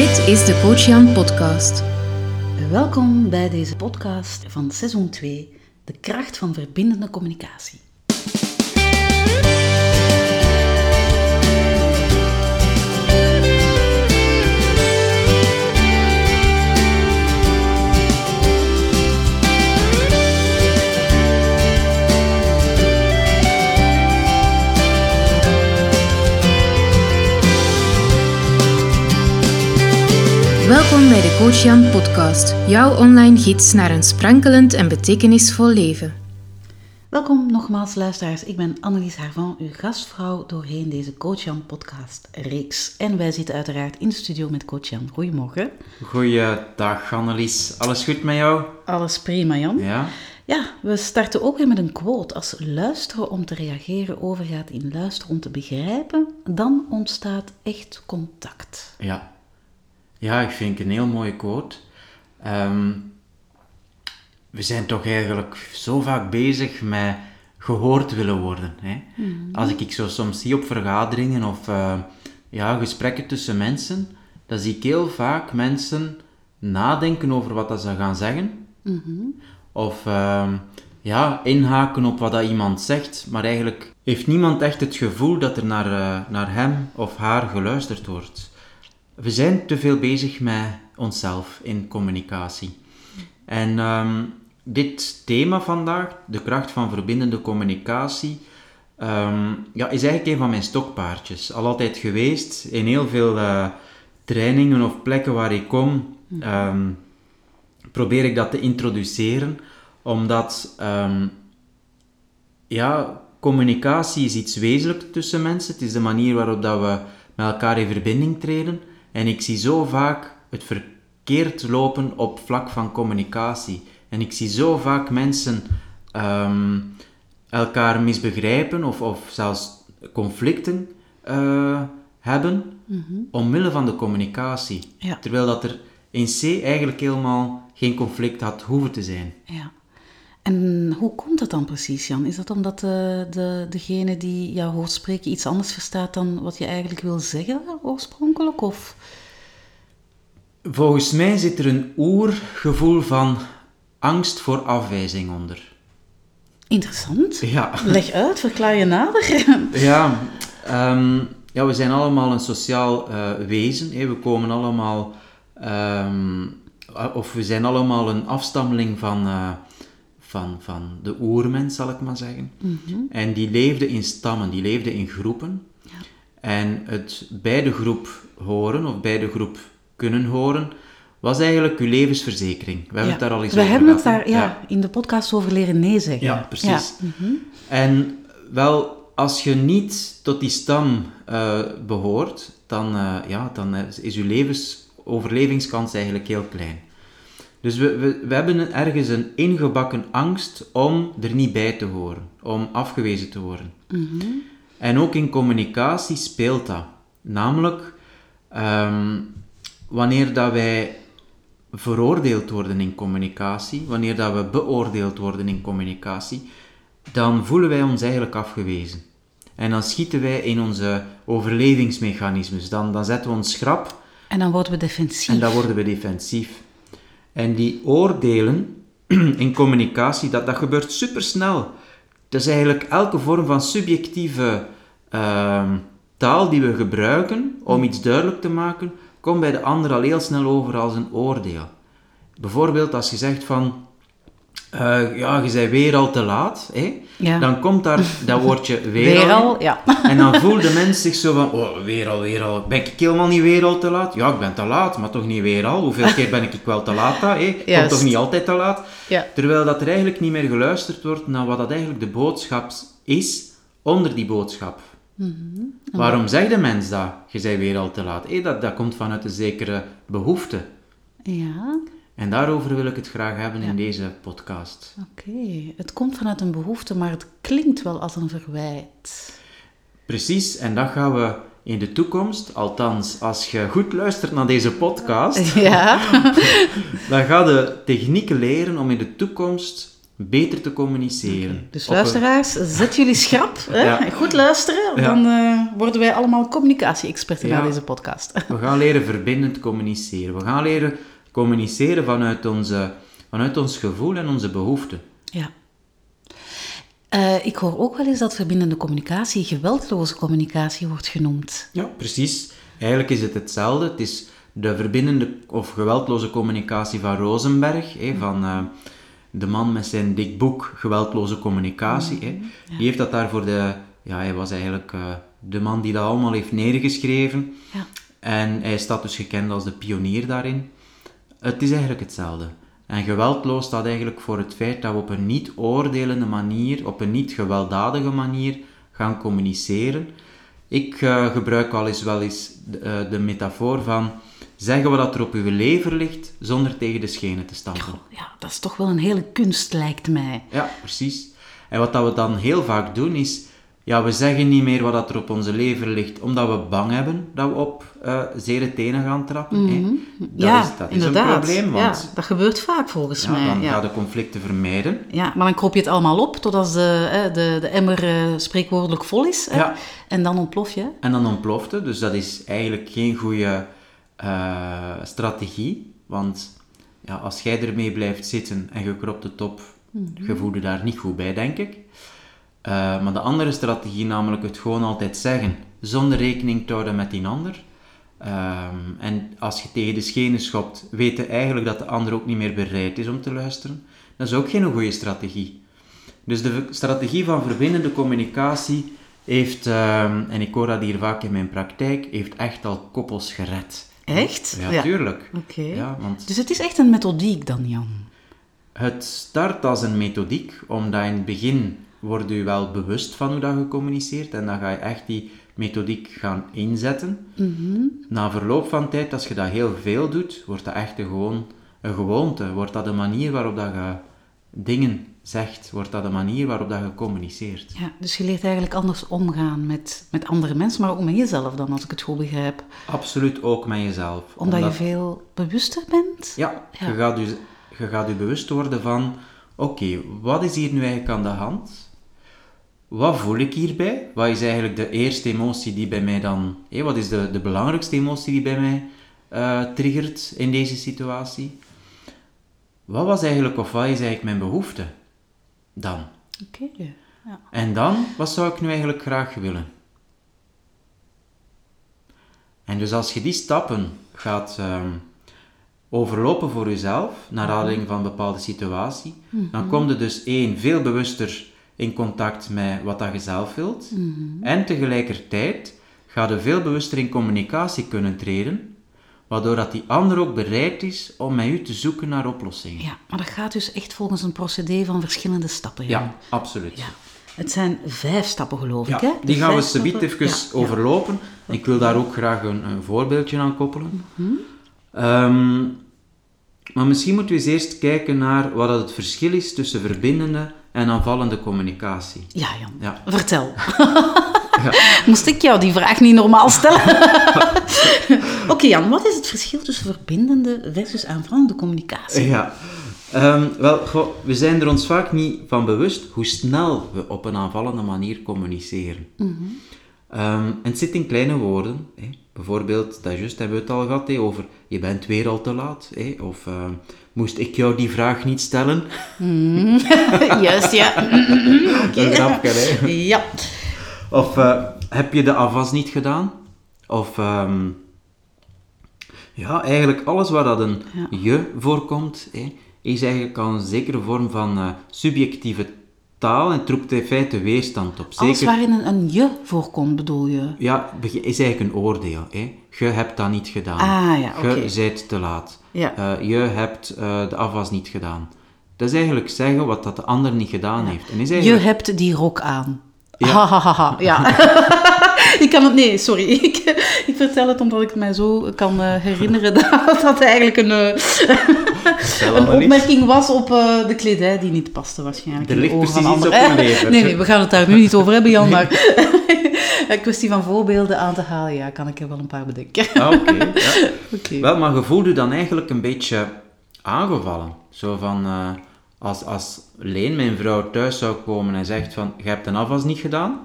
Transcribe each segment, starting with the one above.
Dit is de Coach Jan podcast. Welkom bij deze podcast van seizoen 2, de kracht van verbindende communicatie. Welkom bij de Coach Jan podcast, jouw online gids naar een sprankelend en betekenisvol leven. Welkom nogmaals luisteraars, ik ben Annelies Harvan, uw gastvrouw doorheen deze Coach Jan podcast reeks. En wij zitten uiteraard in de studio met Coach Jan. Goedemorgen. Goeiedag Annelies, alles goed met jou? Alles prima Jan. Ja? Ja, we starten ook weer met een quote. Als luisteren om te reageren overgaat in luisteren om te begrijpen, dan ontstaat echt contact. Ja. Ja, ik vind het een heel mooie quote. Ehm, we zijn toch eigenlijk zo vaak bezig met gehoord willen worden. Hè? Als ik, ik zo soms zie op vergaderingen of eh, ja, gesprekken tussen mensen, dan zie ik heel vaak mensen nadenken over wat dat ze gaan zeggen. Of ehm, ja, inhaken op wat dat iemand zegt, maar eigenlijk heeft niemand echt het gevoel dat er naar, eh, naar hem of haar geluisterd wordt. We zijn te veel bezig met onszelf in communicatie. En ehm, dit thema vandaag, de kracht van verbindende communicatie, ehm, ja, is eigenlijk een van mijn stokpaardjes. Al altijd geweest in heel veel eh, trainingen of plekken waar ik kom. ehm, probeer ik dat te introduceren, omdat ja, communicatie is iets wezenlijks tussen mensen. Het is de manier waarop dat we met elkaar in verbinding treden. En ik zie zo vaak het verkeerd lopen op vlak van communicatie. En ik zie zo vaak mensen ehm, elkaar misbegrijpen of, of zelfs conflicten eh, hebben omwille van de communicatie. Ja. Terwijl dat er in C eigenlijk helemaal geen conflict had hoeven te zijn. Ja. En hoe komt dat dan precies, Jan? Is dat omdat de, de, degene die jou hoort spreken iets anders verstaat dan wat je eigenlijk wil zeggen oorspronkelijk? Of? Volgens mij zit er een oergevoel van angst voor afwijzing onder. Interessant. Ja. Leg uit, verklaar je nader. Ja, ehm, ja we zijn allemaal een sociaal eh, wezen. Hè. We komen allemaal, ehm, of we zijn allemaal een afstammeling van, eh, van, van de oermens, zal ik maar zeggen. En die leefde in stammen, die leefde in groepen. En het bij de groep horen, of bij de groep kunnen horen, was eigenlijk uw levensverzekering. We hebben het daar al eens We over hebben het gehad, daar ja, in de podcast over leren nee zeggen. Ja, precies. Ja. mhm. En wel, als je niet tot die stam eh, behoort, dan, eh, ja, dan is- is je levens, overlevingskans eigenlijk heel klein. Dus we, we, we hebben ergens een ingebakken angst om er niet bij te horen, om afgewezen te worden. En ook in communicatie speelt dat. Namelijk, ehm, wanneer dat wij veroordeeld worden in communicatie, wanneer dat we beoordeeld worden in communicatie, dan voelen wij ons eigenlijk afgewezen. En dan schieten wij in onze overlevingsmechanismes. Dan, dan zetten we ons schrap En dan worden we defensief. en dan worden we defensief. En die oordelen in communicatie, dat, dat gebeurt supersnel. Het is eigenlijk elke vorm van subjectieve ehm, taal die we gebruiken om iets duidelijk te maken, komt bij de ander al heel snel over als een oordeel. Bijvoorbeeld als je zegt van, eh, ja, je bent weer al te laat, hè? Ja. dan komt daar dat woordje weer, Weer al in. ja. En dan voelt de mens zich zo van, oh, weer al, weer al. Ben ik helemaal niet weer al te laat? Ja, ik ben te laat, maar toch niet weer al. Hoeveel keer ben ik wel te laat? hè? Ik kom Juist. toch niet altijd te laat? Ja. Terwijl dat er eigenlijk niet meer geluisterd wordt naar wat dat eigenlijk de boodschap is onder die boodschap. Mhm. Waarom zegt de mens dat? Je bent weer al te laat. Hé, dat, dat komt vanuit een zekere behoefte. Ja, En daarover wil ik het graag hebben in deze podcast. oké. Het komt vanuit een behoefte, maar het klinkt wel als een verwijt. Precies, en dat gaan we in de toekomst, althans als je goed luistert naar deze podcast, Ja. dan ga je technieken leren om in de toekomst beter te communiceren. Dus een- luisteraars, zet jullie schrap. Hè? Ja. Goed luisteren, Ja. dan eh, worden wij allemaal communicatie-experten Ja. na deze podcast. We gaan leren verbindend communiceren. We gaan leren communiceren vanuit, onze, vanuit ons gevoel en onze behoeften. Ja. Eh, ik hoor ook wel eens dat verbindende communicatie geweldloze communicatie wordt genoemd. Ja, precies. Eigenlijk is het hetzelfde. Het is de verbindende of geweldloze communicatie van Rosenberg, hè, van eh, de man met zijn dik boek Geweldloze Communicatie. hè. Die heeft dat daar voor de... Ja, hij was eigenlijk eh, de man die dat allemaal heeft neergeschreven. Ja. En hij staat dus gekend als de pionier daarin. Het is eigenlijk hetzelfde. En geweldloos staat eigenlijk voor het feit dat we op een niet oordelende manier, op een niet gewelddadige manier gaan communiceren. Ik eh, gebruik al eens wel eens de, eh, de metafoor van zeggen wat er op uw lever ligt zonder tegen de schenen te stampen. Ja, dat is toch wel een hele kunst, lijkt mij. Ja, precies. En wat dat we dan heel vaak doen is, ja, we zeggen niet meer wat dat er op onze lever ligt, omdat we bang hebben dat we op eh zere tenen gaan trappen. hè. Dat Mhm. ja, is, dat is een probleem, want ja, dat gebeurt vaak volgens ja, mij. dan ja. ga je conflicten vermijden. Ja, maar dan kroop je het allemaal op totdat de, hè, de, de emmer eh, spreekwoordelijk vol is. Hè? Ja. En dan ontplof je. En dan ontploft het, dus dat is eigenlijk geen goede eh, strategie. Want ja, als jij ermee blijft zitten en je kropt het op, je voelt je daar niet goed bij, denk ik. Eh, maar de andere strategie, namelijk het gewoon altijd zeggen, zonder rekening te houden met die ander. Ehm, en als je tegen de schenen schopt, weet je eigenlijk dat de ander ook niet meer bereid is om te luisteren. Dat is ook geen goede strategie. Dus de strategie van verbindende communicatie heeft, ehm, en ik hoor dat hier vaak in mijn praktijk, heeft echt al koppels gered. Echt? Ja, tuurlijk. Oké. Ja, want Dus het is echt een methodiek dan, Jan. het start als een methodiek, omdat in het begin word je wel bewust van hoe dat je communiceert en dan ga je echt die methodiek gaan inzetten. Na verloop van tijd, als je dat heel veel doet, wordt dat echt een, gewoon, een gewoonte. Wordt dat de manier waarop dat je dingen zegt, wordt dat de manier waarop dat je communiceert. Ja, dus je leert eigenlijk anders omgaan met, met andere mensen, maar ook met jezelf dan, als ik het goed begrijp. Absoluut ook met jezelf. Omdat, je veel bewuster bent. Ja, Ja. Je, gaat je, je gaat je bewust worden van, oké, wat is hier nu eigenlijk aan de hand? Wat voel ik hierbij? Wat is eigenlijk de eerste emotie die bij mij dan... hé, wat is de, de belangrijkste emotie die bij mij eh, triggert in deze situatie? Wat was eigenlijk, of wat is eigenlijk mijn behoefte dan? Oké. Ja. En dan, wat zou ik nu eigenlijk graag willen? En dus als je die stappen gaat ehm, overlopen voor jezelf, naar aanleiding van een bepaalde situatie, dan kom je dus één, veel bewuster in contact met wat dat je zelf wilt. En tegelijkertijd ga je veel bewuster in communicatie kunnen treden, waardoor dat die ander ook bereid is om met u te zoeken naar oplossingen. ja, maar dat gaat dus echt volgens een procedé van verschillende stappen. Jan. Ja, absoluut. Ja. Het zijn vijf stappen, geloof Ja, ik. Hè? die gaan we subiet even Ja, ja. overlopen. Ik wil daar ook graag een, een voorbeeldje aan koppelen. Ehm, maar misschien moeten we eens eerst kijken naar wat het verschil is tussen verbindende en aanvallende communicatie. Ja, Jan. Ja. Vertel. Moest ik jou die vraag niet normaal stellen? Oké, Jan, wat is het verschil tussen verbindende versus aanvallende communicatie? Ja. Ehm, wel, goh, we zijn er ons vaak niet van bewust hoe snel we op een aanvallende manier communiceren. Ehm, en het zit in kleine woorden. Hè. Bijvoorbeeld, dat juist hebben we het al gehad, over je bent weer al te laat. Of ehm, moest ik jou die vraag niet stellen? Juist, ja. Een grapje, hè. Ja. Of eh, heb je de afwas niet gedaan? Of ehm, ja, eigenlijk alles waar dat een Ja. je voorkomt, is eigenlijk al een zekere vorm van eh, subjectieve taal en roept in feite weerstand op. Alles Zeker, waarin een, een je voorkomt, bedoel je? ja, is eigenlijk een oordeel. Hè. Je hebt dat niet gedaan. Ah, ja, oké. Je bent te laat. Ja. Eh, je hebt eh, de afwas niet gedaan. Dat is eigenlijk zeggen wat dat de ander niet gedaan heeft. En is Je eigenlijk... hebt die rok aan. Ja. Ha, ha, ha, ha, ja. ik kan het... Nee, sorry. Ik, ik vertel het omdat ik het mij zo kan eh, herinneren dat dat eigenlijk een, eh, een opmerking was op eh, de kledij die niet paste waarschijnlijk. Er de ligt precies iets op uw lever. Nee, nee, we gaan het daar nu niet over hebben, Jan. Maar een kwestie van voorbeelden aan te halen, ja, kan ik er wel een paar bedenken. Ah, Oké, ja. Wel, maar je voelde dan eigenlijk een beetje aangevallen. Zo van, Als, als Leen, mijn vrouw, thuis zou komen en zegt van, je hebt een afwas niet gedaan,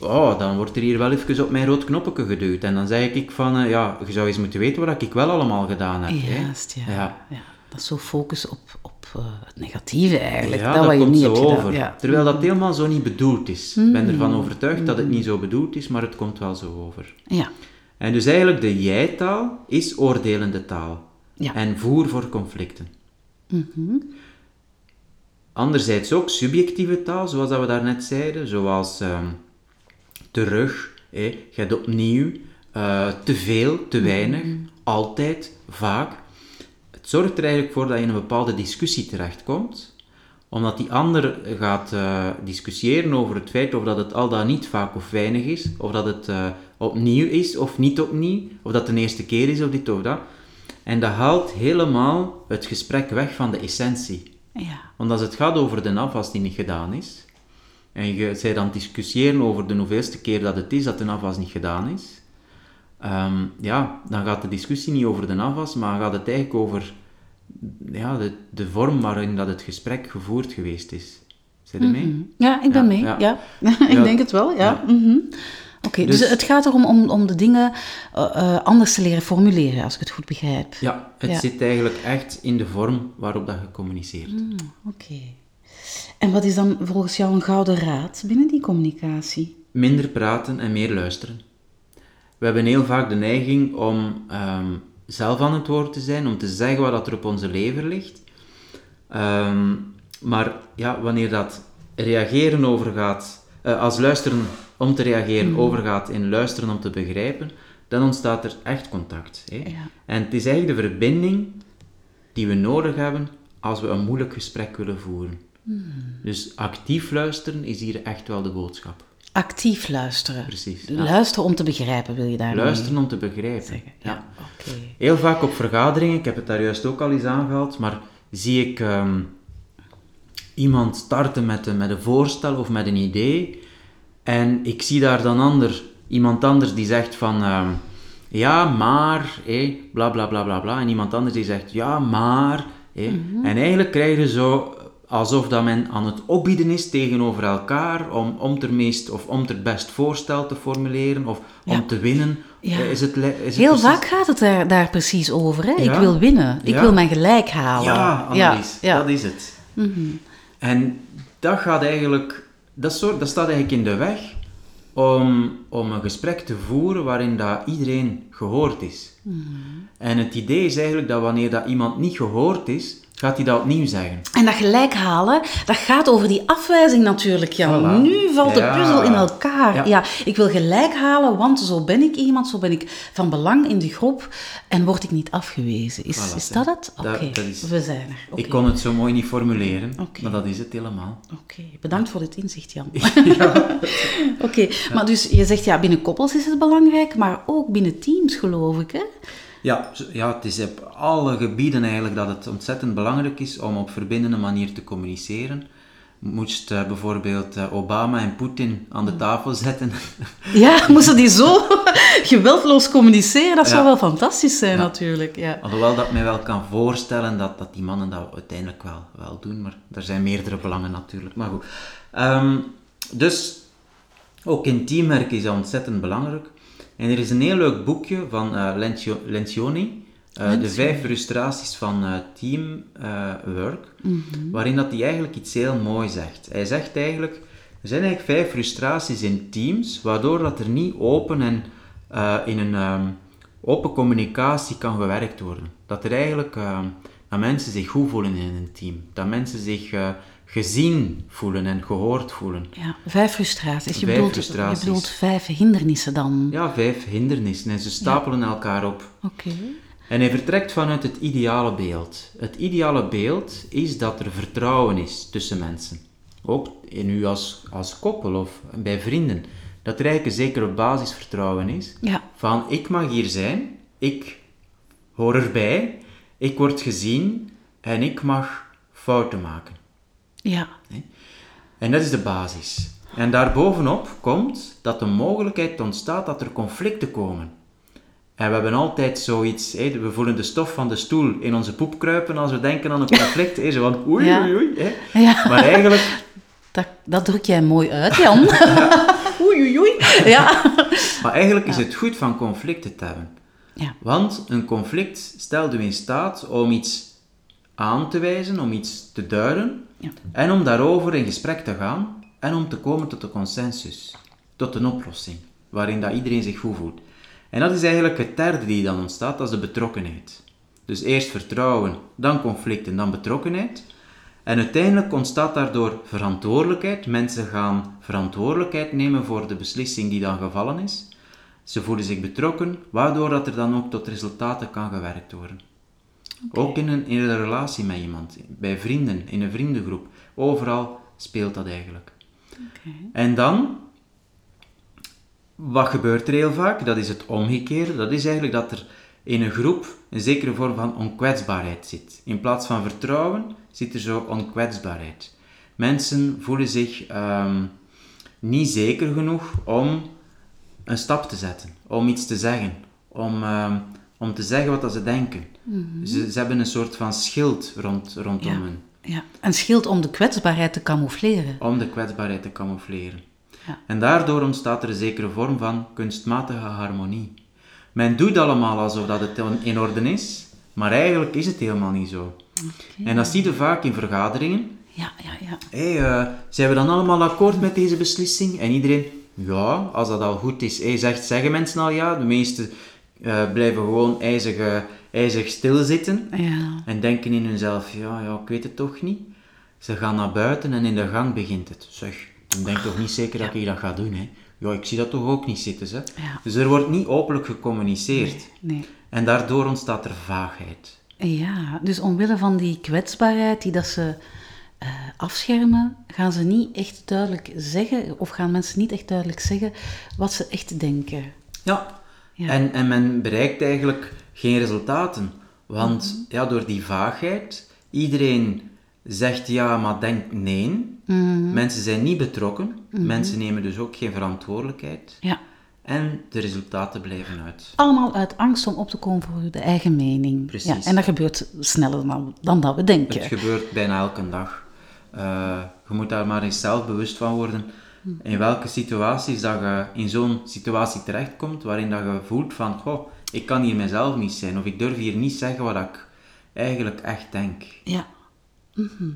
oh, dan wordt er hier wel even op mijn rood knopje geduwd. En dan zeg ik van, eh, ja, je zou eens moeten weten wat ik wel allemaal gedaan heb. hè. Ja. Ja. ja. Dat is zo focus op, op eh, het negatieve eigenlijk. Ja, dat, dat, wat je komt niet hebt over. Terwijl dat helemaal zo niet bedoeld is. Ik ben ervan overtuigd dat het niet zo bedoeld is, maar het komt wel zo over. Ja. En dus eigenlijk de jij-taal is oordelende taal. Ja. En voer voor conflicten. Anderzijds ook subjectieve taal, zoals dat we daarnet zeiden, zoals ehm, terug, hè, je hebt opnieuw, eh, te veel, te weinig, altijd, vaak. Het zorgt er eigenlijk voor dat je in een bepaalde discussie terechtkomt, omdat die ander gaat eh, discussiëren over het feit of dat het al dan niet vaak of weinig is, of dat het eh, opnieuw is of niet opnieuw, of dat het de eerste keer is of dit of dat. En dat haalt helemaal het gesprek weg van de essentie. Ja. Want als het gaat over de afwas die niet gedaan is, en je zij dan discussiëren over de hoeveelste keer dat het is dat de afwas niet gedaan is, ehm, ja, dan gaat de discussie niet over de afwas, maar gaat het eigenlijk over ja, de, de vorm waarin dat het gesprek gevoerd geweest is. Zijn er mee? Ja, ik ben Ja, mee. ja. Ja. ik denk het wel, ja. Mhm. Oké, dus, Dus- het gaat erom om, om de dingen eh, eh, anders te leren formuleren, als ik het goed begrijp. Ja, het zit eigenlijk echt in de vorm waarop dat je communiceert. Oké. En wat is dan volgens jou een gouden raad binnen die communicatie? Minder praten en meer luisteren. We hebben heel vaak de neiging om ehm, zelf aan het woord te zijn, om te zeggen wat dat er op onze lever ligt. Ehm, maar ja, wanneer dat reageren overgaat, eh, als luisteren om te reageren overgaat in luisteren om te begrijpen, dan ontstaat er echt contact. Hè? Ja. En het is eigenlijk de verbinding die we nodig hebben als we een moeilijk gesprek willen voeren. Dus actief luisteren is hier echt wel de boodschap. Actief luisteren. Precies. ja. Luisteren om te begrijpen, wil je daar Luisteren om te begrijpen. Ja, oké. Heel vaak op vergaderingen, ik heb het daar juist ook al eens aangehaald, maar zie ik ehm, iemand starten met een, met een voorstel of met een idee en ik zie daar dan ander, iemand anders die zegt van ehm, ja, maar, hé, bla bla bla bla bla, en iemand anders die zegt ja, maar, hé. en eigenlijk krijg je zo alsof dat men aan het opbieden is tegenover elkaar om, om het er meest of om het er best voorstel te formuleren of Ja. om te winnen. Ja. Eh, Is het, is het Heel precies- vaak gaat het daar, daar precies over. Hè? Ik wil winnen. Ik wil mijn gelijk halen. Ja, Annelies, ja. dat is het. En dat gaat eigenlijk, dat, soort, dat staat eigenlijk in de weg om, om een gesprek te voeren waarin dat iedereen gehoord is. En het idee is eigenlijk dat wanneer dat iemand niet gehoord is, gaat hij dat opnieuw zeggen. En dat gelijk halen, dat gaat over die afwijzing natuurlijk, Jan. Voilà. Nu valt de Ja. puzzel in elkaar. Ja. Ja. ik wil gelijk halen, want zo ben ik iemand, zo ben ik van belang in de groep en word ik niet afgewezen. Is, Voilà, is dat het? Oké, we zijn er. Ik kon het zo mooi niet formuleren, maar dat is het helemaal. Oké, bedankt voor dit inzicht, Jan. Oké, maar dus je zegt ja, binnen koppels is het belangrijk, maar ook binnen teams, geloof ik, hè? Ja, ja, het is op alle gebieden eigenlijk dat het ontzettend belangrijk is om op verbindende manier te communiceren. Moest eh, bijvoorbeeld eh, Obama en Poetin aan de tafel zetten. Ja, moesten die zo geweldloos communiceren? Dat zou wel fantastisch zijn, natuurlijk. Ja. Alhoewel dat ik mij wel kan voorstellen dat, dat die mannen dat uiteindelijk wel, wel doen, maar er zijn meerdere belangen natuurlijk. Maar goed. Ehm, dus ook in teamwerk is dat ontzettend belangrijk. En er is een heel leuk boekje van Lencio- Lencioni, eh, De vijf frustraties van eh, teamwork, waarin dat hij eigenlijk iets heel moois zegt. Hij zegt eigenlijk, er zijn eigenlijk vijf frustraties in teams, waardoor dat er niet open en in een ehm, open communicatie kan gewerkt worden. Dat er eigenlijk, dat mensen zich goed voelen in een team. Dat mensen zich gezien voelen en gehoord voelen. Ja, vijf frustraties. Je, Vijf bedoelt, frustraties. je bedoelt vijf hindernissen dan? Ja, vijf hindernissen en ze stapelen elkaar op. Oké. En hij vertrekt vanuit het ideale beeld. Het ideale beeld is dat er vertrouwen is tussen mensen. Ook in u als, als koppel of bij vrienden. Dat er eigenlijk een zekere basisvertrouwen is. Ja. Van, ik mag hier zijn, ik hoor erbij, ik word gezien en ik mag fouten maken. Ja. En dat is de basis. En daarbovenop komt dat de mogelijkheid ontstaat dat er conflicten komen. En we hebben altijd zoiets, we voelen de stof van de stoel in onze poep kruipen als we denken aan een conflict. Zo van oei, Ja. oei, oei. Ja, Maar eigenlijk, dat, dat druk jij mooi uit, Jan. oei, oei, oei. Ja. maar eigenlijk is het goed van conflicten te hebben. Ja. Want een conflict stelt u in staat om iets aan te wijzen, om iets te duiden, En om daarover in gesprek te gaan en om te komen tot een consensus, tot een oplossing, waarin dat iedereen zich goed voelt. En dat is eigenlijk het derde die dan ontstaat, dat is de betrokkenheid. Dus eerst vertrouwen, dan conflict en dan betrokkenheid. En uiteindelijk ontstaat daardoor verantwoordelijkheid. Mensen gaan verantwoordelijkheid nemen voor de beslissing die dan gevallen is. Ze voelen zich betrokken, waardoor dat er dan ook tot resultaten kan gewerkt worden. Ook in een, in een relatie met iemand, bij vrienden, in een vriendengroep. Overal speelt dat eigenlijk. En dan, wat gebeurt er heel vaak? Dat is het omgekeerde. Dat is eigenlijk dat er in een groep een zekere vorm van onkwetsbaarheid zit. In plaats van vertrouwen zit er zo onkwetsbaarheid. Mensen voelen zich ehm, niet zeker genoeg om een stap te zetten, om iets te zeggen, om, ehm, om te zeggen wat ze denken. Ze, ze hebben een soort van schild rond, rondom Ja. hen, ja. En scheelt om de kwetsbaarheid te camoufleren. om de kwetsbaarheid te camoufleren. Ja. En daardoor ontstaat er een zekere vorm van kunstmatige harmonie. Men doet allemaal alsof dat het in orde is, maar eigenlijk is het helemaal niet zo. En dat zie je vaak in vergaderingen. Ja, ja, ja. Hé, eh, zijn we dan allemaal akkoord met deze beslissing? En iedereen, ja, als dat al goed is. Hé, zegt, zeggen mensen al ja. De meesten eh, blijven gewoon ijzig, eh, ijzig stilzitten Ja, en denken in hunzelf, ja, ja, ik weet het toch niet. Ze gaan naar buiten en in de gang begint het. Zeg, ik denk toch niet zeker dat ik dat ga doen, hè. Ja, ik zie dat toch ook niet zitten, hè. Ja. Dus er wordt niet openlijk gecommuniceerd. nee. En daardoor ontstaat er vaagheid. Ja, dus omwille van die kwetsbaarheid die dat ze eh, afschermen, gaan ze niet echt duidelijk zeggen, of gaan mensen niet echt duidelijk zeggen wat ze echt denken. Ja. Ja. En, en men bereikt eigenlijk geen resultaten. Want ja, door die vaagheid, iedereen zegt ja, maar denkt nee. Mensen zijn niet betrokken. Mensen nemen dus ook geen verantwoordelijkheid. Ja. En de resultaten blijven uit. Allemaal uit angst om op te komen voor de eigen mening. Precies. Ja, en dat gebeurt sneller dan, dan dat we denken. Het gebeurt bijna elke dag. Eh, je moet daar maar eens zelf bewust van worden. In welke situaties dat je in zo'n situatie terechtkomt, waarin dat je voelt van, goh, ik kan hier mezelf niet zijn, of ik durf hier niet zeggen wat ik eigenlijk echt denk. Ja. Mhm.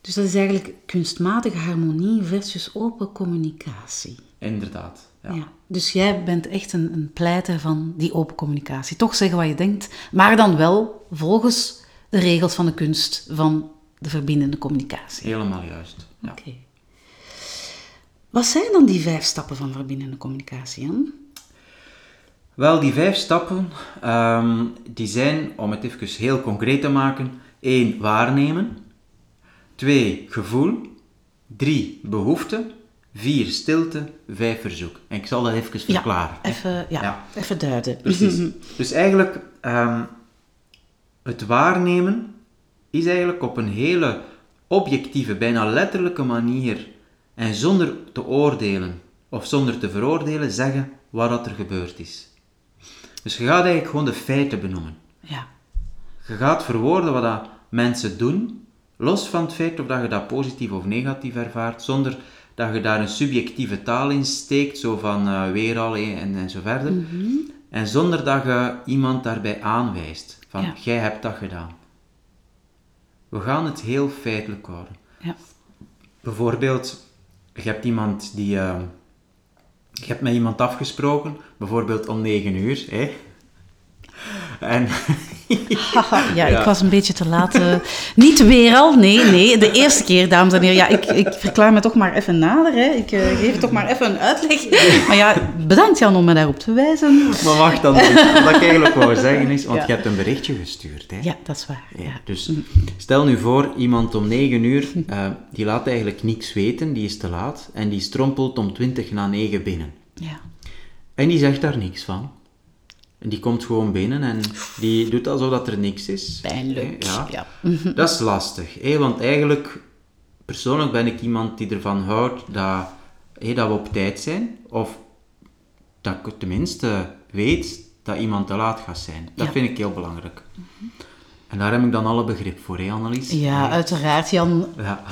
Dus dat is eigenlijk kunstmatige harmonie versus open communicatie. Inderdaad. Ja. Ja. Dus jij bent echt een, een pleiter van die open communicatie. Toch zeggen wat je denkt, maar dan wel volgens de regels van de kunst van de verbindende communicatie. Helemaal juist. Ja. Oké. Wat zijn dan die vijf stappen van verbindende communicatie, Jan? Wel, die vijf stappen, ehm, die zijn, om het even heel concreet te maken, 1. Waarnemen. 2. Gevoel. 3. Behoefte. 4. Stilte. 5. Verzoek. En ik zal dat even verklaren. hè. even, ja, Ja. even duiden. Precies. Dus eigenlijk, ehm, het waarnemen is eigenlijk op een hele objectieve, bijna letterlijke manier en zonder te oordelen of zonder te veroordelen zeggen wat er gebeurd is. Dus je gaat eigenlijk gewoon de feiten benoemen. Ja. Je gaat verwoorden wat dat mensen doen, los van het feit of dat je dat positief of negatief ervaart, zonder dat je daar een subjectieve taal in steekt, zo van eh, weer al en, en zo verder. En zonder dat je iemand daarbij aanwijst, van Ja. jij hebt dat gedaan. We gaan het heel feitelijk houden. Ja. Bijvoorbeeld, je hebt iemand die... eh, je hebt met iemand afgesproken, bijvoorbeeld om 9 uur, hè. En... Ja, ik was een beetje te laat. eh, niet weer al, nee, nee. De eerste keer, dames en heren. Ja, ik, ik verklaar me toch maar even nader. Hè. Ik eh, geef toch maar even een uitleg. Maar ja, bedankt Jan om me daarop te wijzen. Maar wacht dan, wat ik eigenlijk wou zeggen is, want Ja. je hebt een berichtje gestuurd, hè. Ja, dat is waar. Ja, Ja. Dus stel nu voor, iemand om 9 uur, eh, die laat eigenlijk niks weten, die is te laat, en die strompelt om 20 na 9 binnen. Ja. En die zegt daar niks van. En die komt gewoon binnen en die doet alsof dat er niks is. Pijnlijk. Ja. Ja. Dat is lastig, hè? want eigenlijk, persoonlijk ben ik iemand die ervan houdt dat, hè, dat we op tijd zijn, of dat ik tenminste weet dat iemand te laat gaat zijn. Dat Ja. vind ik heel belangrijk. En daar heb ik dan alle begrip voor, hè, Annelies? Ja, uiteraard, Jan. Ja.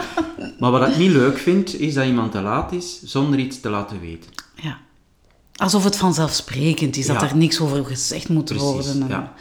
maar wat ik niet leuk vind, is dat iemand te laat is zonder iets te laten weten. Ja. Alsof het vanzelfsprekend is, dat er niks over gezegd moet Precies, worden. en- ja.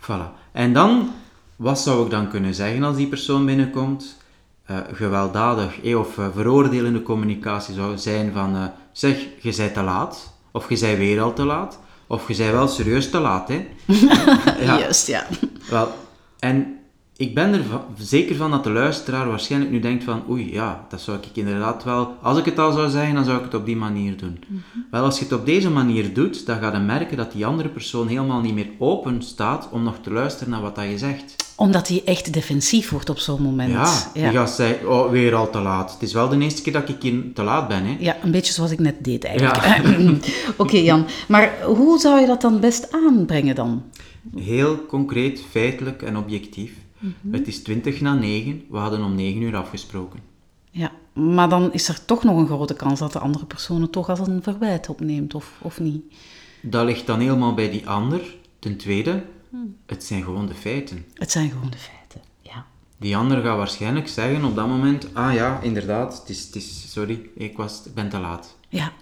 Voilà. En dan, wat zou ik dan kunnen zeggen als die persoon binnenkomt? Eh, gewelddadig eh, of eh, veroordelende communicatie zou zijn van, eh, zeg, je bent te laat, of je bent weer al te laat, of je bent wel serieus te laat, hè. Ja. Juist, ja. Wel, en ik ben er zeker van dat de luisteraar waarschijnlijk nu denkt van oei, ja, dat zou ik inderdaad wel... Als ik het al zou zeggen, dan zou ik het op die manier doen. Wel, als je het op deze manier doet, dan ga je merken dat die andere persoon helemaal niet meer open staat om nog te luisteren naar wat dat je zegt. Omdat hij echt defensief wordt op zo'n moment. Ja, die gaat zeggen, oh, weer al te laat. Het is wel de eerste keer dat ik hier te laat ben, hè. Ja, een beetje zoals ik net deed eigenlijk. Oké, Jan. Maar hoe zou je dat dan best aanbrengen dan? Heel concreet, feitelijk en objectief. Het is 20 na 9, we hadden om 9 uur afgesproken. Ja, maar dan is er toch nog een grote kans dat de andere persoon het toch als een verwijt opneemt, of, of niet? Dat ligt dan helemaal bij die ander. Ten tweede, het zijn gewoon de feiten. Het zijn gewoon de feiten. Ja. Die ander gaat waarschijnlijk zeggen op dat moment, ah ja, inderdaad, het is, het is, sorry, ik, was, ik ben te laat. Ja.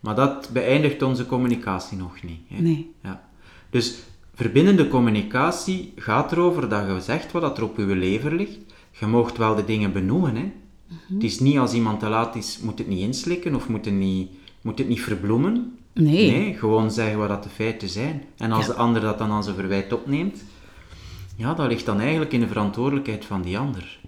Maar dat beëindigt onze communicatie nog niet. Hè. Nee. Ja. Dus verbindende communicatie gaat erover dat je zegt wat er op je lever ligt. Je moogt wel de dingen benoemen. Hè. Het is niet als iemand te laat is, moet het niet inslikken of moet het niet, moet het niet verbloemen. Nee. Nee, gewoon zeggen wat dat de feiten zijn. En als Ja. de ander dat dan als een verwijt opneemt, ja, dat ligt dan eigenlijk in de verantwoordelijkheid van die ander.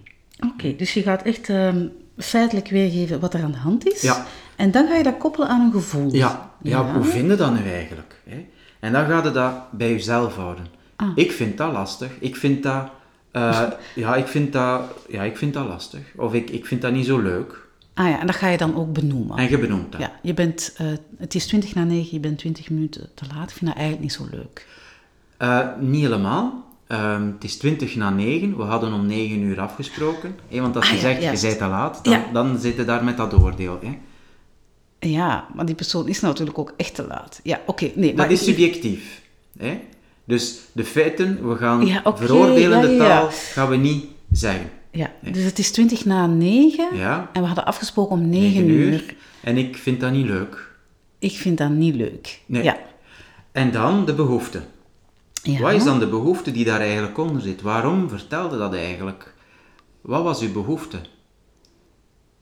Oké, dus je gaat echt ehm, feitelijk weergeven wat er aan de hand is. Ja. En dan ga je dat koppelen aan een gevoel. Ja, ja, hoe vind je dat nu eigenlijk? Hè? En dan gaat je dat bij jezelf houden. Ah. Ik vind dat lastig. Ik vind dat, eh, ja, ik vind dat, ja, ik vind dat lastig. Of ik, ik vind dat niet zo leuk. Ah ja, en dat ga je dan ook benoemen. En je benoemt dat. Ja, je bent, eh, het is 20 na 9, je bent 20 minuten te laat. Ik vind dat eigenlijk niet zo leuk. Eh, niet helemaal. Ehm, het is 20 na 9. We hadden om 9 uur afgesproken. Hè, want als Ah je ja, zegt, juist. je bent te laat, dan, Ja. dan zit je daar met dat oordeel. Hè. Ja, maar die persoon is natuurlijk ook echt te laat. Ja, oké, nee. Dat maar is subjectief. Hè? Dus de feiten, we gaan Ja, veroordelende ja, ja, ja. taal gaan we niet zeggen. Ja, dus het is 20 na 9 Ja? en we hadden afgesproken om 9, 9 uur. uur. En ik vind dat niet leuk. Ik vind dat niet leuk. Nee. Ja. En dan de behoefte. ja. Wat is dan de behoefte die daar eigenlijk onder zit? Waarom vertelde dat eigenlijk? Wat was uw behoefte?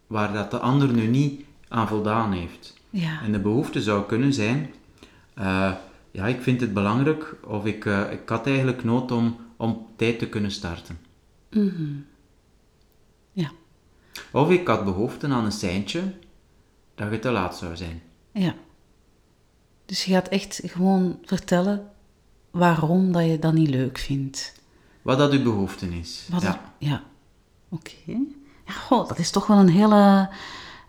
Waar dat de ander nu niet aan voldaan heeft. Ja. En de behoefte zou kunnen zijn, eh, ja, ik vind het belangrijk, of ik, eh, ik had eigenlijk nood om, om tijd te kunnen starten. Ja. Of ik had behoefte aan een seintje dat je te laat zou zijn. Ja. Dus je gaat echt gewoon vertellen waarom dat je dat niet leuk vindt. Wat dat uw behoefte is. Wat ja. ja. Oké. Ja, goh, dat is toch wel een hele,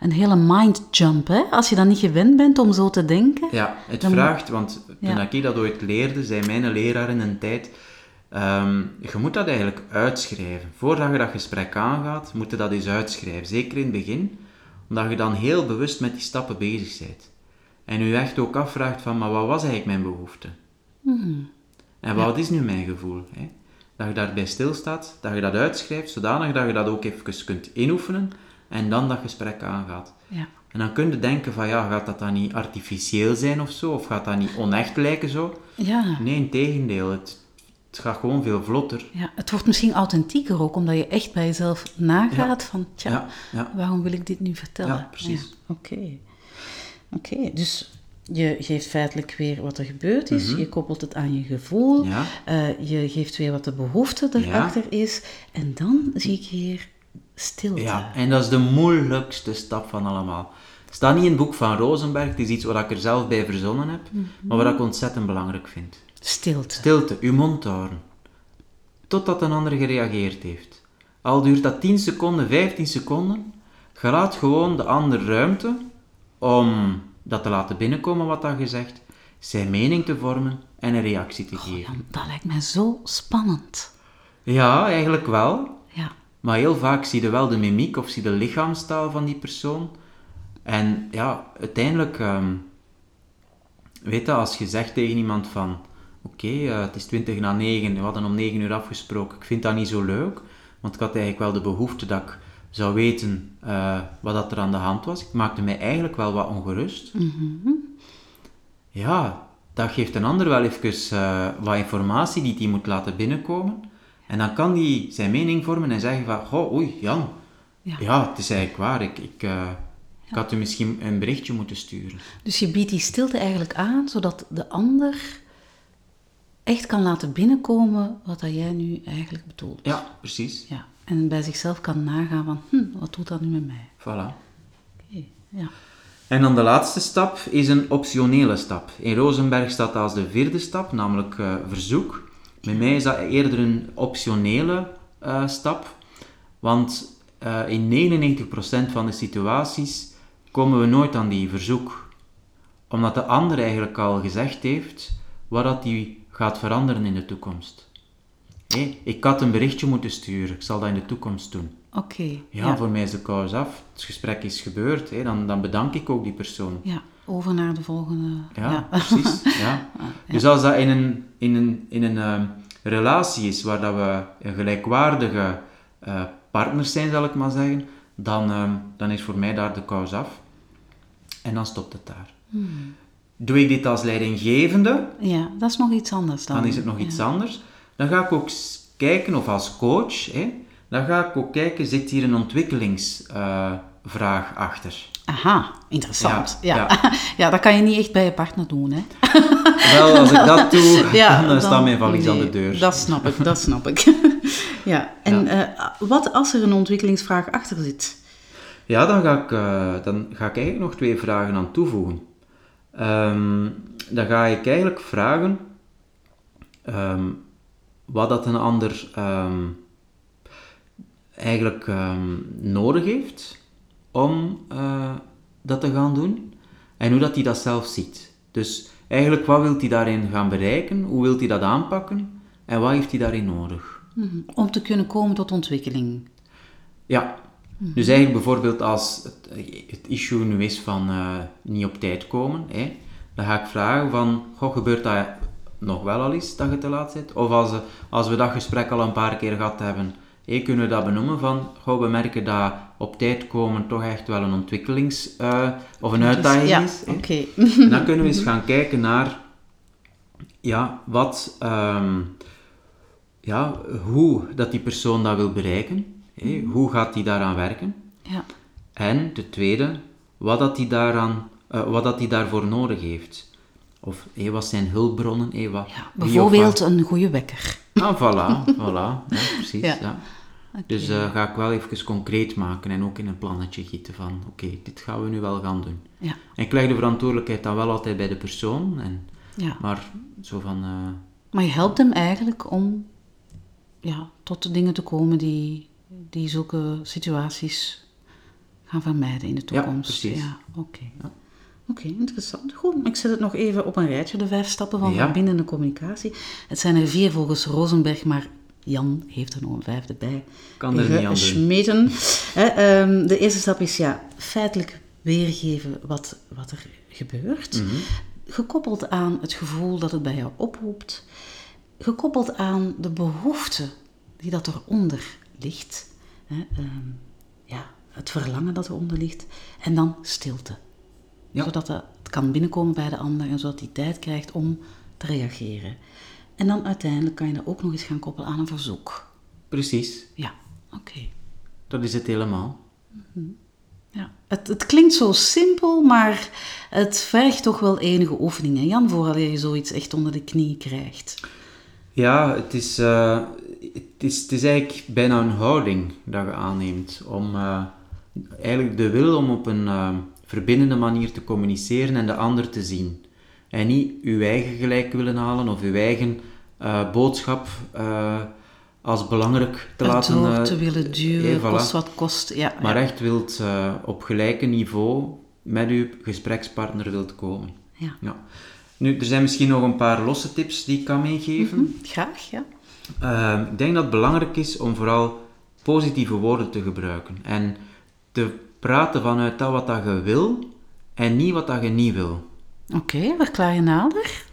een hele mind jump, hè? Als je dan niet gewend bent om zo te denken. Ja, het vraagt, want toen Ja. ik dat ooit leerde, zei mijn leraar in een tijd, ehm, je moet dat eigenlijk uitschrijven. Voordat je dat gesprek aangaat, moet je dat eens uitschrijven. Zeker in het begin, omdat je dan heel bewust met die stappen bezig bent. En je echt ook afvraagt van, maar wat was eigenlijk mijn behoefte? En wat is nu mijn gevoel? Hè? Dat je daarbij stilstaat, dat je dat uitschrijft, zodanig dat je dat ook even kunt inoefenen en dan dat gesprek aangaat. Ja. En dan kun je denken van, ja, gaat dat dan niet artificieel zijn of zo? Of gaat dat niet onecht lijken zo? Ja. Nee, in tegendeel. Het, het gaat gewoon veel vlotter. ja. Het wordt misschien authentieker ook, omdat je echt bij jezelf nagaat van, tja, Ja, ja. waarom wil ik dit nu vertellen? Ja, precies. Oké. Oké, dus je geeft feitelijk weer wat er gebeurd is, je koppelt het aan je gevoel, Mhm. Ja. eh, je geeft weer wat de behoefte erachter is, en dan zie ik hier stilte. Ja, en dat is de moeilijkste stap van allemaal. Het staat niet in het boek van Rosenberg, het is iets wat ik er zelf bij verzonnen heb, maar wat ik ontzettend belangrijk vind. Stilte. Stilte, uw mond houden. Totdat een ander gereageerd heeft. Al duurt dat 10 seconden, 15 seconden, je laat gewoon de ander ruimte om dat te laten binnenkomen wat dat gezegd, zijn mening te vormen en een reactie te geven. Ja, dat lijkt mij zo spannend. Ja, eigenlijk wel. Maar heel vaak zie je wel de mimiek of zie je de lichaamstaal van die persoon. En ja, uiteindelijk ehm, weet je, als je zegt tegen iemand van, oké, eh, het is 20 na 9, we hadden om 9 uur afgesproken, ik vind dat niet zo leuk, want ik had eigenlijk wel de behoefte dat ik zou weten eh, wat dat er aan de hand was. Ik maakte mij eigenlijk wel wat ongerust. Ja, dat geeft een ander wel even eh, wat informatie die hij moet laten binnenkomen. En dan kan hij zijn mening vormen en zeggen van, goh, oei, Jan, Ja. ja, het is eigenlijk waar, ik, ik, eh, ik had u misschien een berichtje moeten sturen. Dus je biedt die stilte eigenlijk aan, zodat de ander echt kan laten binnenkomen wat dat jij nu eigenlijk bedoelt. Ja, precies. Ja. En bij zichzelf kan nagaan van, hm, wat doet dat nu met mij? Voilà. Oké, ja. En dan de laatste stap is een optionele stap. In Rosenberg staat dat als de vierde stap, namelijk eh, verzoek. Bij mij is dat eerder een optionele eh, stap, want eh, in 99% van de situaties komen we nooit aan die verzoek. Omdat de ander eigenlijk al gezegd heeft wat dat die gaat veranderen in de toekomst. Ik had een berichtje moeten sturen, ik zal dat in de toekomst doen. Oké. Ja, voor mij is de kous af. Het gesprek is gebeurd. Dan, dan bedank ik ook die persoon. Ja, over naar de volgende. Ja, precies. Ja. Dus als dat in een, in een, in een ehm, relatie is waar dat we een gelijkwaardige eh, partners zijn, zal ik maar zeggen, dan, ehm, dan is voor mij daar de kous af. En dan stopt het daar. Doe ik dit als leidinggevende, Ja, dat is nog iets anders dan. dan is het nog iets anders. Dan ga ik ook kijken, of als coach, hè, dan ga ik ook kijken, zit hier een ontwikkelingsvraag achter? Aha, interessant. Ja, Ja, ja. dat kan je niet echt bij je partner doen, hè? Wel, als ik dat doe, Ja, dan, staat mijn valies aan de nee, deur. Dat snap ik, dat snap ik. ja, en eh, wat als er een ontwikkelingsvraag achter zit? Ja, dan ga, ik, eh, dan ga ik eigenlijk nog twee vragen aan toevoegen. Ehm, dan ga ik eigenlijk vragen ehm, wat dat een ander ehm, eigenlijk nodig heeft om eh, dat te gaan doen en hoe dat hij dat zelf ziet. Dus eigenlijk wat wil hij daarin gaan bereiken, hoe wil hij dat aanpakken en wat heeft hij daarin nodig. Mhm. Om te kunnen komen tot ontwikkeling. Ja, dus eigenlijk bijvoorbeeld als het, het issue nu is van eh, niet op tijd komen, hè, dan ga ik vragen van, goh, gebeurt dat nog wel al eens dat je te laat zit? Of als, eh, als we dat gesprek al een paar keer gehad hebben, kunnen we dat benoemen van, goh, we merken dat op tijd komen toch echt wel een ontwikkelings- eh, of een uitdaging ja, is. oké. Dan kunnen we eens gaan kijken naar ja, wat, ehm, ja, hoe dat die persoon dat wil bereiken. hè. Hoe gaat die daaraan werken? Ja. En ten tweede, wat dat die, daaraan, eh, wat dat die daarvoor nodig heeft. Of hé, wat zijn hulpbronnen? hé, wat, Ja, bijvoorbeeld een goede wekker. Ah, voilà, voilà. Ja, precies, Ja. Ja. Dus eh, ga ik wel even concreet maken en ook in een plannetje gieten van, oké, dit gaan we nu wel gaan doen. Ja, En ik leg de verantwoordelijkheid dan wel altijd bij de persoon, en, ja. maar zo van, eh, Maar je helpt hem eigenlijk om ja, tot de dingen te komen die, die zulke situaties gaan vermijden in de Ja, toekomst. precies. Ja, oké. Oké, interessant. Goed, ik zet het nog even op een rijtje, de vijf stappen van Ja. verbindende communicatie. Het zijn er vier volgens Rosenberg, maar Jan heeft er nog een vijfde bij. Kan er niet gesmeten. Ehm, de eerste stap is ja, feitelijk weergeven wat, wat er gebeurt. Mhm. Gekoppeld aan het gevoel dat het bij jou oproept. Gekoppeld aan de behoefte die dat eronder ligt. Hè, ehm, ja, het verlangen dat eronder ligt. En dan stilte. Ja. Zodat het kan binnenkomen bij de ander en zodat hij tijd krijgt om te reageren. En dan uiteindelijk kan je dat ook nog eens gaan koppelen aan een verzoek. precies, Ja, oké. dat is het helemaal. Ja. Het, het klinkt zo simpel, maar het vergt toch wel enige oefeningen, Jan, voordat je zoiets echt onder de knie krijgt. Ja, het is, eh, het, is, het is eigenlijk bijna een houding dat je aanneemt. Om eh, eigenlijk de wil om op een eh, verbindende manier te communiceren en de ander te zien. En niet uw eigen gelijk willen halen of uw eigen eh, boodschap eh, als belangrijk te laten... Erdoor eh, te willen duwen, voilà. kost wat kost. Ja, Maar ja. echt wilt op gelijke niveau met uw gesprekspartner wilt komen. Ja. Ja. Nu, er zijn misschien nog een paar losse tips die ik kan meegeven. Hm, Graag, ja. Ik denk dat het belangrijk is om vooral positieve woorden te gebruiken. En te praten vanuit dat wat dat je wil en niet wat dat je niet wil. Oké, verklaar je nader?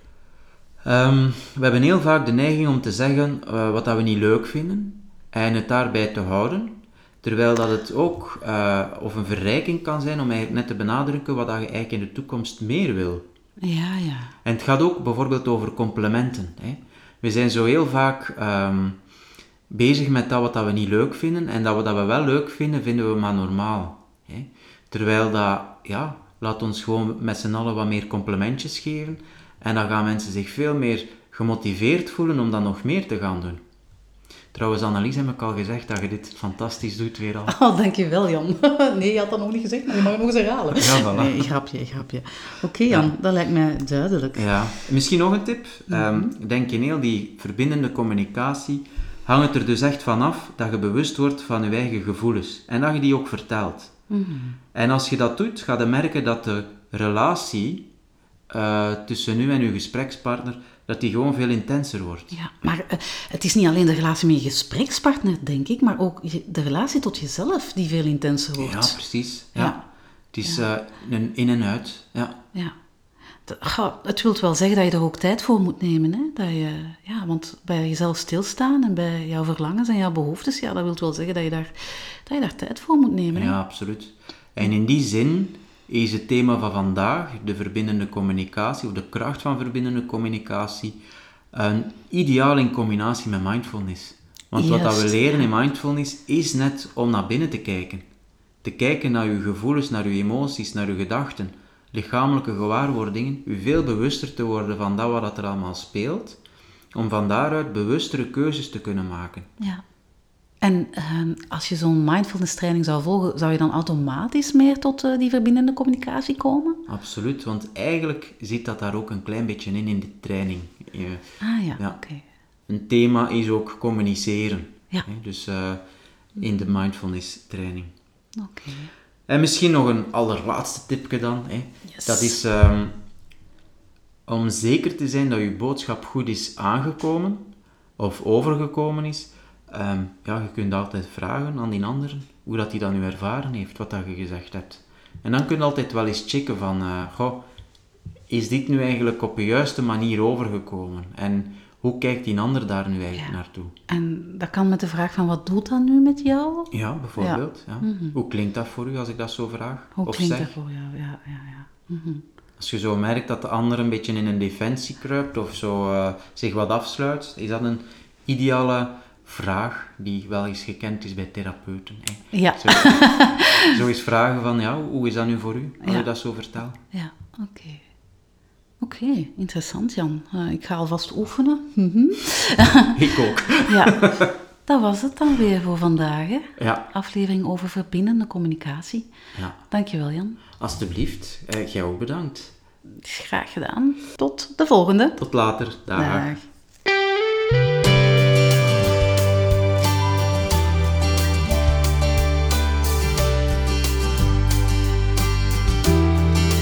Ehm, we hebben heel vaak de neiging om te zeggen uh, wat dat we niet leuk vinden en het daarbij te houden. Terwijl dat het ook uh, of een verrijking kan zijn om eigenlijk net te benadrukken wat dat je eigenlijk in de toekomst meer wil. Ja, ja. En het gaat ook bijvoorbeeld over complimenten. Hè. We zijn zo heel vaak um, bezig met dat wat dat we niet leuk vinden en dat wat dat we wel leuk vinden, vinden we maar normaal. Hè. Terwijl dat, ja, laat ons gewoon met z'n allen wat meer complimentjes geven en dan gaan mensen zich veel meer gemotiveerd voelen om dan nog meer te gaan doen. Trouwens, Annelies heb ik al gezegd dat je dit fantastisch doet weer al. Oh, dankjewel Jan. Nee, je had dat nog niet gezegd, maar je mag het nog eens herhalen. Ja, voilà. Nee, grapje, grapje. Oké Jan, ja. dat lijkt mij duidelijk. Ja, misschien nog een tip. Mm -hmm. um, denk in heel die verbindende communicatie hangt het er dus echt vanaf dat je bewust wordt van je eigen gevoelens. En dat je die ook vertelt. Mm -hmm. En als je dat doet, ga je merken dat de relatie uh, tussen u en uw gesprekspartner dat die gewoon veel intenser wordt. Ja, maar uh, het is niet alleen de relatie met je gesprekspartner, denk ik, maar ook de relatie tot jezelf die veel intenser wordt. Ja, precies. Ja. ja. Het is ja. uh, een in en uit. Ja. ja. De, oh, het wil wel zeggen dat je er ook tijd voor moet nemen. Hè? Dat je, ja, want bij jezelf stilstaan en bij jouw verlangens en jouw behoeftes, ja, dat wil wel zeggen dat je daar, dat je daar tijd voor moet nemen. Ja, hè? absoluut. En in die zin is het thema van vandaag, de verbindende communicatie, of de kracht van verbindende communicatie, een ideaal in combinatie met mindfulness. Want Juist, wat dat we leren in mindfulness is net om naar binnen te kijken. Te kijken naar uw gevoelens, naar uw emoties, naar uw gedachten, lichamelijke gewaarwordingen, u veel bewuster te worden van dat wat er allemaal speelt, om van daaruit bewustere keuzes te kunnen maken. Ja. En uh, als je zo'n mindfulness training zou volgen, zou je dan automatisch meer tot uh, die verbindende communicatie komen? Absoluut, want eigenlijk zit dat daar ook een klein beetje in, in de training. Uh, ah ja, ja. oké. Okay. Een thema is ook communiceren. Ja. Hè? Dus eh, in de mindfulness training. Oké. Okay. En misschien nog een allerlaatste tipje dan. Hè? Yes. Dat is um, om zeker te zijn dat je boodschap goed is aangekomen of overgekomen is Um, ja, je kunt altijd vragen aan die anderen hoe dat hij dat nu ervaren heeft, wat dat je gezegd hebt. En dan kun je altijd wel eens checken van, uh, goh, is dit nu eigenlijk op de juiste manier overgekomen? En hoe kijkt die ander daar nu eigenlijk ja. naartoe? En dat kan met de vraag van, wat doet dat nu met jou? Ja, bijvoorbeeld. Ja. Ja. Mm -hmm. Hoe klinkt dat voor u als ik dat zo vraag? Hoe of klinkt zeg? dat voor jou? Ja, ja, ja. Mm -hmm. Als je zo merkt dat de ander een beetje in een defensie kruipt of zo uh, zich wat afsluit, is dat een ideale vraag die wel eens gekend is bij therapeuten. Hè. Ja. Zo, zo eens vragen van, ja, hoe is dat nu voor u, als Ja. je dat zo vertelt? Ja, oké. Oké, interessant Jan. Uh, ik ga alvast oefenen. Mhm. Ik ook. ja, dat was het dan weer voor vandaag. Hè? Ja, Aflevering over verbindende communicatie. ja. Dankjewel Jan. Alsjeblieft. Eh, jij ook bedankt. Graag gedaan. Tot de volgende. Tot later. Dag. Dag.